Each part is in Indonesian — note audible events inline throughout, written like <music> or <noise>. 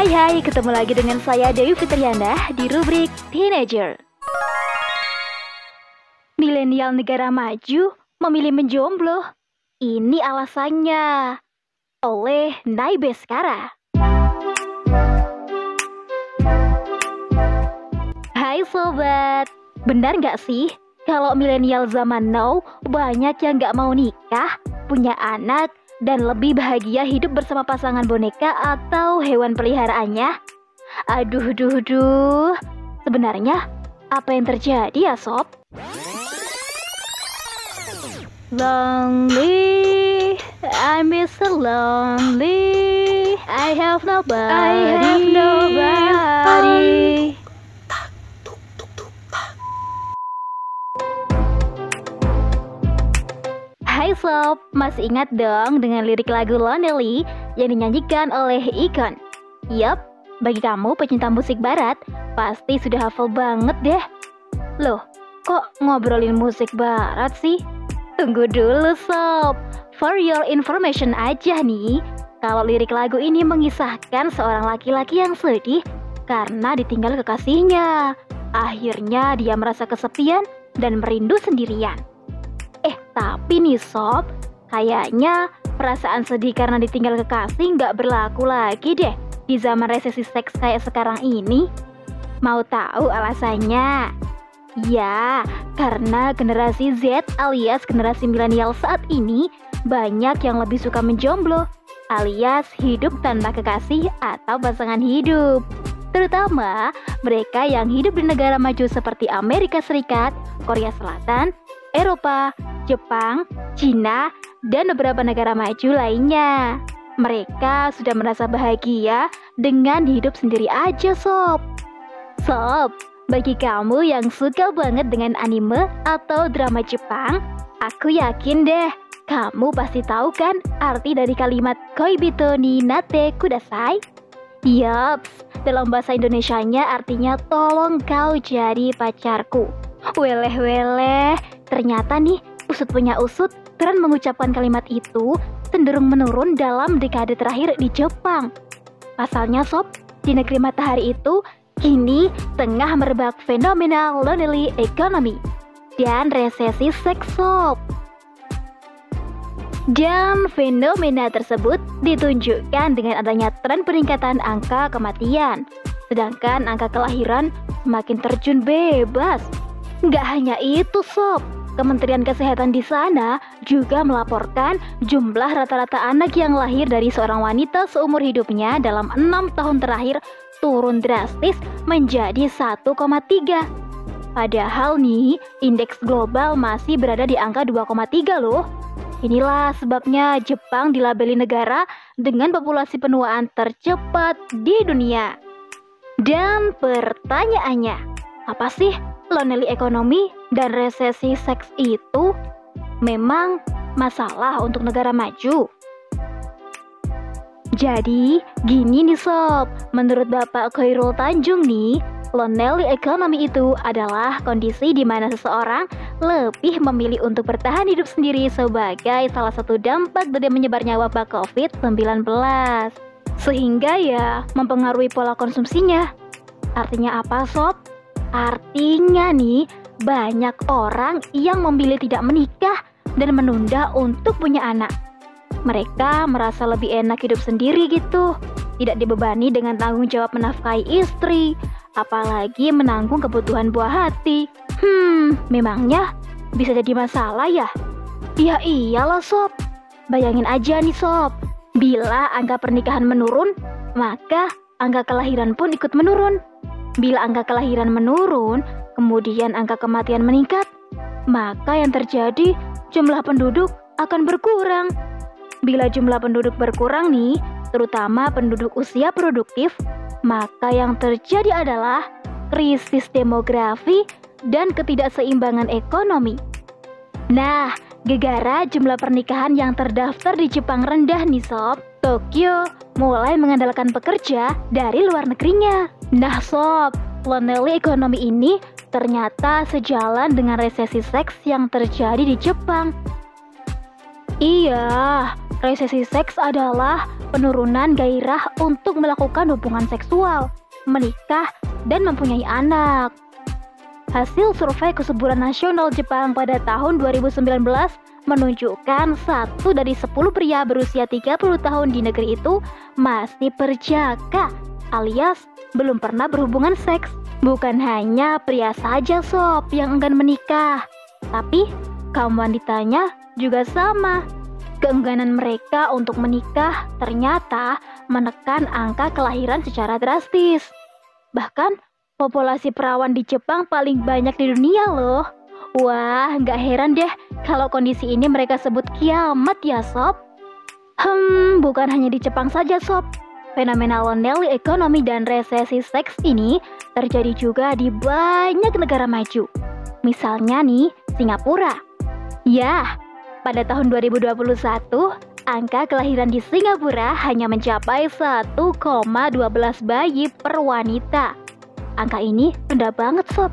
Hai hai, ketemu lagi dengan saya Dewi Fitriana di rubrik Teenager. Milenial negara maju memilih menjomblo. Ini alasannya. Oleh Naibe Skara. Hai sobat, benar nggak sih kalau milenial zaman now banyak yang nggak mau nikah, punya anak, dan lebih bahagia hidup bersama pasangan boneka atau hewan peliharaannya? Aduh, duh, duh. Sebenarnya, apa yang terjadi ya, Sob? Lonely, I miss so lonely. I have nobody. I have nobody. Sob, masih ingat dong dengan lirik lagu Lonely yang dinyanyikan oleh Icon? Yup, bagi kamu pecinta musik barat, pasti sudah hafal banget deh. Loh, kok ngobrolin musik barat sih? Tunggu dulu Sob, for your information aja nih, kalau lirik lagu ini mengisahkan seorang laki-laki yang sedih karena ditinggal kekasihnya. Akhirnya dia merasa kesepian dan merindu sendirian. Eh, tapi nih sob, kayaknya perasaan sedih karena ditinggal kekasih nggak berlaku lagi deh di zaman resesi seks kayak sekarang ini. Mau tahu alasannya? Ya, karena generasi Z alias generasi milenial saat ini banyak yang lebih suka menjomblo alias hidup tanpa kekasih atau pasangan hidup. Terutama mereka yang hidup di negara maju seperti Amerika Serikat, Korea Selatan, Eropa, Jepang, Cina, dan beberapa negara maju lainnya. Mereka sudah merasa bahagia dengan hidup sendiri aja, Sob. Sob, bagi kamu yang suka banget dengan anime atau drama Jepang, aku yakin deh, kamu pasti tahu kan arti dari kalimat koibito ni nate kudasai? Yups, dalam bahasa Indonesianya artinya tolong kau jadi pacarku. Weleh-weleh, ternyata nih usut punya usut, tren mengucapkan kalimat itu cenderung menurun dalam dekade terakhir di Jepang. Pasalnya sob, di negeri matahari itu kini tengah merebak fenomena lonely economy dan resesi seks sob. Dan fenomena tersebut ditunjukkan dengan adanya tren peningkatan angka kematian, sedangkan angka kelahiran semakin terjun bebas. Nggak hanya itu sob, Kementerian Kesehatan di sana juga melaporkan jumlah rata-rata anak yang lahir dari seorang wanita seumur hidupnya dalam enam tahun terakhir turun drastis menjadi 1,3. Padahal nih, indeks global masih berada di angka 2,3 loh. Inilah sebabnya Jepang dilabeli negara dengan populasi penuaan tercepat di dunia. Dan pertanyaannya, apa sih lonely ekonomi dan resesi seks itu memang masalah untuk negara maju. Jadi, gini nih sob, menurut Bapak Khairul Tanjung nih, lonely economy itu adalah kondisi di mana seseorang lebih memilih untuk bertahan hidup sendiri sebagai salah satu dampak dari menyebarnya wabah COVID-19. Sehingga ya mempengaruhi pola konsumsinya. Artinya apa sob? Artinya nih, banyak orang yang memilih tidak menikah dan menunda untuk punya anak. Mereka merasa lebih enak hidup sendiri gitu, tidak dibebani dengan tanggung jawab menafkahi istri, apalagi menanggung kebutuhan buah hati. Hmm, memangnya bisa jadi masalah ya? Ya iyalah sob, bayangin aja nih sob, bila angka pernikahan menurun, maka angka kelahiran pun ikut menurun. Bila angka kelahiran menurun, kemudian angka kematian meningkat, maka yang terjadi jumlah penduduk akan berkurang. Bila jumlah penduduk berkurang nih, terutama penduduk usia produktif, maka yang terjadi adalah krisis demografi dan ketidakseimbangan ekonomi. Nah, gegara jumlah pernikahan yang terdaftar di Jepang rendah nih sob. Tokyo mulai mengandalkan pekerja dari luar negerinya. Nah sob, lonely ekonomi ini ternyata sejalan dengan resesi seks yang terjadi di Jepang. Iya, resesi seks adalah penurunan gairah untuk melakukan hubungan seksual, menikah, dan mempunyai anak. Hasil survei kesuburan nasional Jepang pada tahun 2019 menunjukkan satu dari 10 pria berusia 30 tahun di negeri itu masih perjaka alias belum pernah berhubungan seks. Bukan hanya pria saja sob yang enggan menikah, tapi kaum wanitanya juga sama. Keengganan mereka untuk menikah ternyata menekan angka kelahiran secara drastis. Bahkan Populasi perawan di Jepang paling banyak di dunia loh. Wah, nggak heran deh kalau kondisi ini mereka sebut kiamat ya sob. Hmm, bukan hanya di Jepang saja sob. Fenomena lonely ekonomi dan resesi seks ini terjadi juga di banyak negara maju. Misalnya nih, Singapura. Ya, pada tahun 2021, angka kelahiran di Singapura hanya mencapai 1,12 bayi per wanita. Angka ini rendah banget sob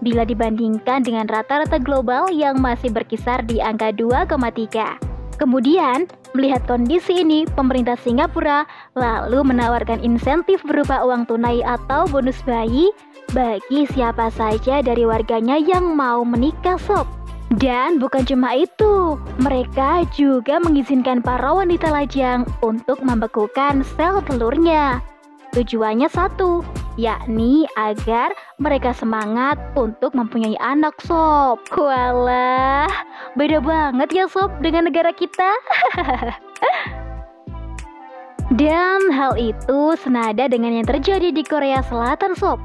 bila dibandingkan dengan rata-rata global yang masih berkisar di angka 2,3. Kemudian, melihat kondisi ini, pemerintah Singapura lalu menawarkan insentif berupa uang tunai atau bonus bayi bagi siapa saja dari warganya yang mau menikah sob. Dan bukan cuma itu, mereka juga mengizinkan para wanita lajang untuk membekukan sel telurnya. Tujuannya satu, yakni agar mereka semangat untuk mempunyai anak sob. Walah, beda banget ya sob dengan negara kita. <laughs> Dan hal itu senada dengan yang terjadi di Korea Selatan sob.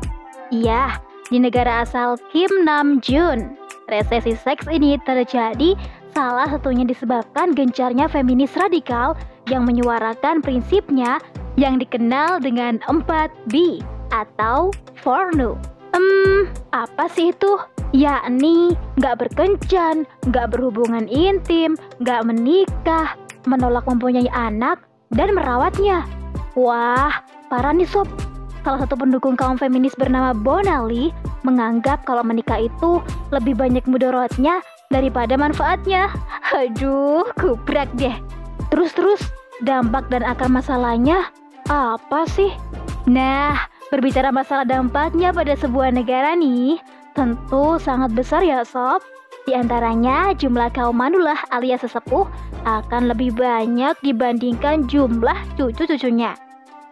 Iya, di negara asal Kim Nam Jun. Resesi seks ini terjadi salah satunya disebabkan gencarnya feminis radikal yang menyuarakan prinsipnya yang dikenal dengan 4B atau porno. Hmm, apa sih itu? Yakni nggak berkencan, nggak berhubungan intim, nggak menikah, menolak mempunyai anak, dan merawatnya. Wah, parah nih sob. Salah satu pendukung kaum feminis bernama Bonali menganggap kalau menikah itu lebih banyak mudorotnya daripada manfaatnya. Aduh, kubrak deh. Terus-terus, dampak dan akar masalahnya apa sih? Nah, berbicara masalah dampaknya pada sebuah negara nih, tentu sangat besar ya sob. Di antaranya jumlah kaum manulah alias sesepuh akan lebih banyak dibandingkan jumlah cucu-cucunya.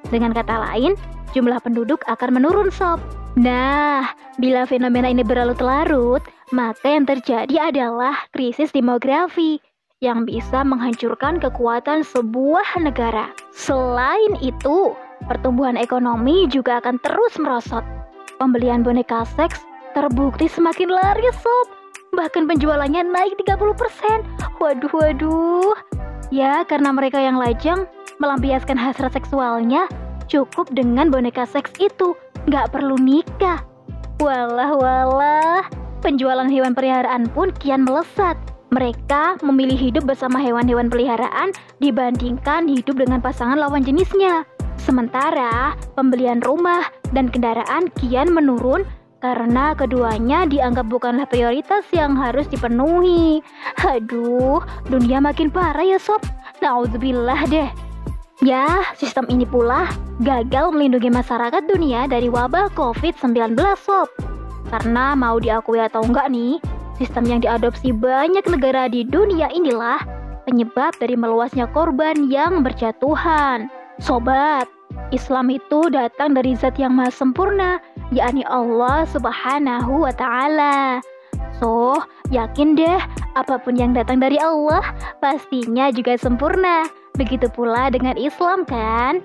Dengan kata lain, jumlah penduduk akan menurun sob. Nah, bila fenomena ini berlarut-larut, maka yang terjadi adalah krisis demografi yang bisa menghancurkan kekuatan sebuah negara. Selain itu, pertumbuhan ekonomi juga akan terus merosot. Pembelian boneka seks terbukti semakin laris, sob. Bahkan penjualannya naik 30%. Waduh, waduh. Ya, karena mereka yang lajang melampiaskan hasrat seksualnya cukup dengan boneka seks itu. Nggak perlu nikah. Walah, walah. Penjualan hewan peliharaan pun kian melesat mereka memilih hidup bersama hewan-hewan peliharaan dibandingkan hidup dengan pasangan lawan jenisnya. Sementara pembelian rumah dan kendaraan kian menurun karena keduanya dianggap bukanlah prioritas yang harus dipenuhi. Aduh, dunia makin parah ya sob. Nauzubillah deh. Ya, sistem ini pula gagal melindungi masyarakat dunia dari wabah COVID-19 sob. Karena mau diakui atau enggak nih, Sistem yang diadopsi banyak negara di dunia inilah penyebab dari meluasnya korban yang berjatuhan. Sobat, Islam itu datang dari zat yang maha sempurna, yakni Allah subhanahu wa ta'ala. So, yakin deh, apa pun yang datang dari Allah, pastinya juga sempurna. Begitu pula dengan Islam kan?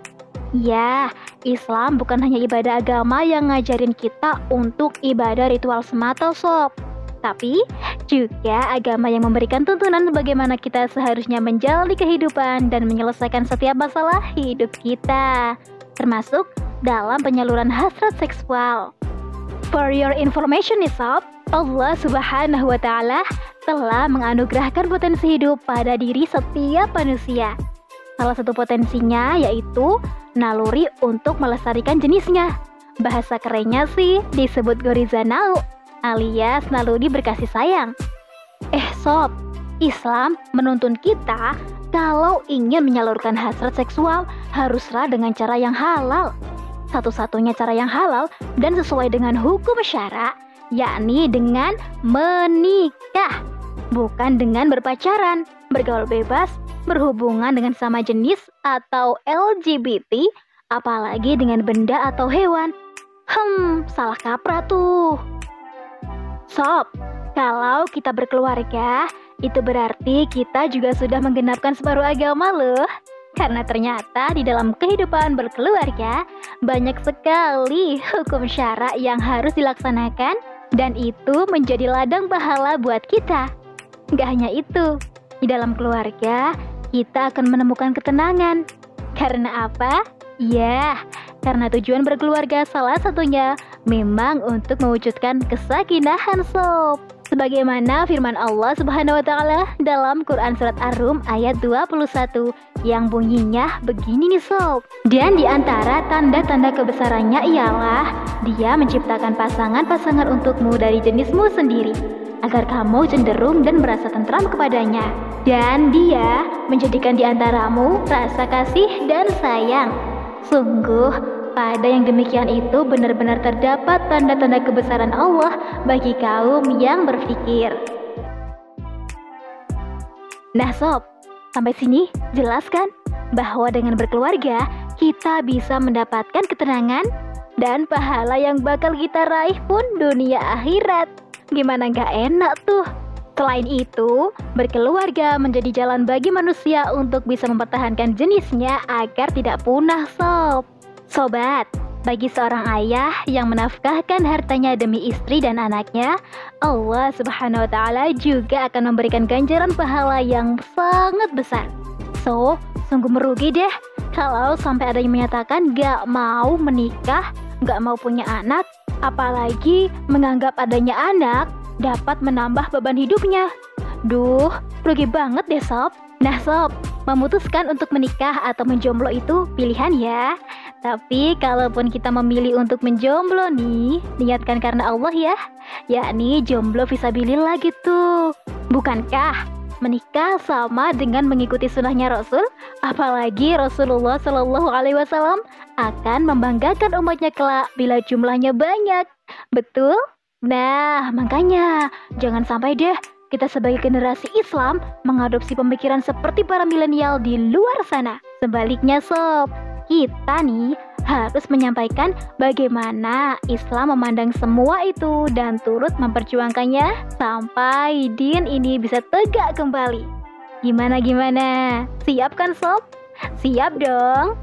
Ya, Islam bukan hanya ibadah agama yang ngajarin kita untuk ibadah ritual semata sob tapi juga agama yang memberikan tuntunan bagaimana kita seharusnya menjalani kehidupan dan menyelesaikan setiap masalah hidup kita, termasuk dalam penyaluran hasrat seksual. For your information nih sob, Allah subhanahu wa ta'ala telah menganugerahkan potensi hidup pada diri setiap manusia. Salah satu potensinya yaitu naluri untuk melestarikan jenisnya. Bahasa kerennya sih disebut gorizanau alias naluri berkasih sayang. Eh sob, Islam menuntun kita kalau ingin menyalurkan hasrat seksual haruslah dengan cara yang halal. Satu-satunya cara yang halal dan sesuai dengan hukum syara, yakni dengan menikah, bukan dengan berpacaran, bergaul bebas, berhubungan dengan sama jenis atau LGBT, apalagi dengan benda atau hewan. Hmm, salah kaprah tuh. Sob, kalau kita berkeluarga, itu berarti kita juga sudah menggenapkan separuh agama loh. Karena ternyata di dalam kehidupan berkeluarga banyak sekali hukum syarak yang harus dilaksanakan dan itu menjadi ladang pahala buat kita. Gak hanya itu, di dalam keluarga kita akan menemukan ketenangan. Karena apa? Ya, karena tujuan berkeluarga salah satunya memang untuk mewujudkan kesakinahan sob. Sebagaimana firman Allah Subhanahu wa taala dalam Quran surat Ar-Rum ayat 21 yang bunyinya begini nih sob. Dan di antara tanda-tanda kebesarannya ialah dia menciptakan pasangan-pasangan untukmu dari jenismu sendiri agar kamu cenderung dan merasa tentram kepadanya. Dan dia menjadikan di antaramu rasa kasih dan sayang. Sungguh pada yang demikian itu benar-benar terdapat tanda-tanda kebesaran Allah bagi kaum yang berpikir. Nah sob, sampai sini jelaskan bahwa dengan berkeluarga kita bisa mendapatkan ketenangan dan pahala yang bakal kita raih pun dunia akhirat. Gimana gak enak tuh? Selain itu, berkeluarga menjadi jalan bagi manusia untuk bisa mempertahankan jenisnya agar tidak punah sob. Sobat, bagi seorang ayah yang menafkahkan hartanya demi istri dan anaknya, Allah Subhanahu wa taala juga akan memberikan ganjaran pahala yang sangat besar. So, sungguh merugi deh kalau sampai ada yang menyatakan gak mau menikah, gak mau punya anak, apalagi menganggap adanya anak dapat menambah beban hidupnya. Duh, rugi banget deh sob. Nah sob, memutuskan untuk menikah atau menjomblo itu pilihan ya. Tapi kalaupun kita memilih untuk menjomblo nih, niatkan karena Allah ya. Yakni jomblo visabilillah gitu. Bukankah menikah sama dengan mengikuti sunnahnya Rasul? Apalagi Rasulullah Shallallahu Alaihi Wasallam akan membanggakan umatnya kelak bila jumlahnya banyak. Betul? Nah, makanya jangan sampai deh kita sebagai generasi Islam mengadopsi pemikiran seperti para milenial di luar sana. Sebaliknya sob, kita nih harus menyampaikan bagaimana Islam memandang semua itu dan turut memperjuangkannya sampai din ini bisa tegak kembali. Gimana gimana? Siap kan sob? Siap dong.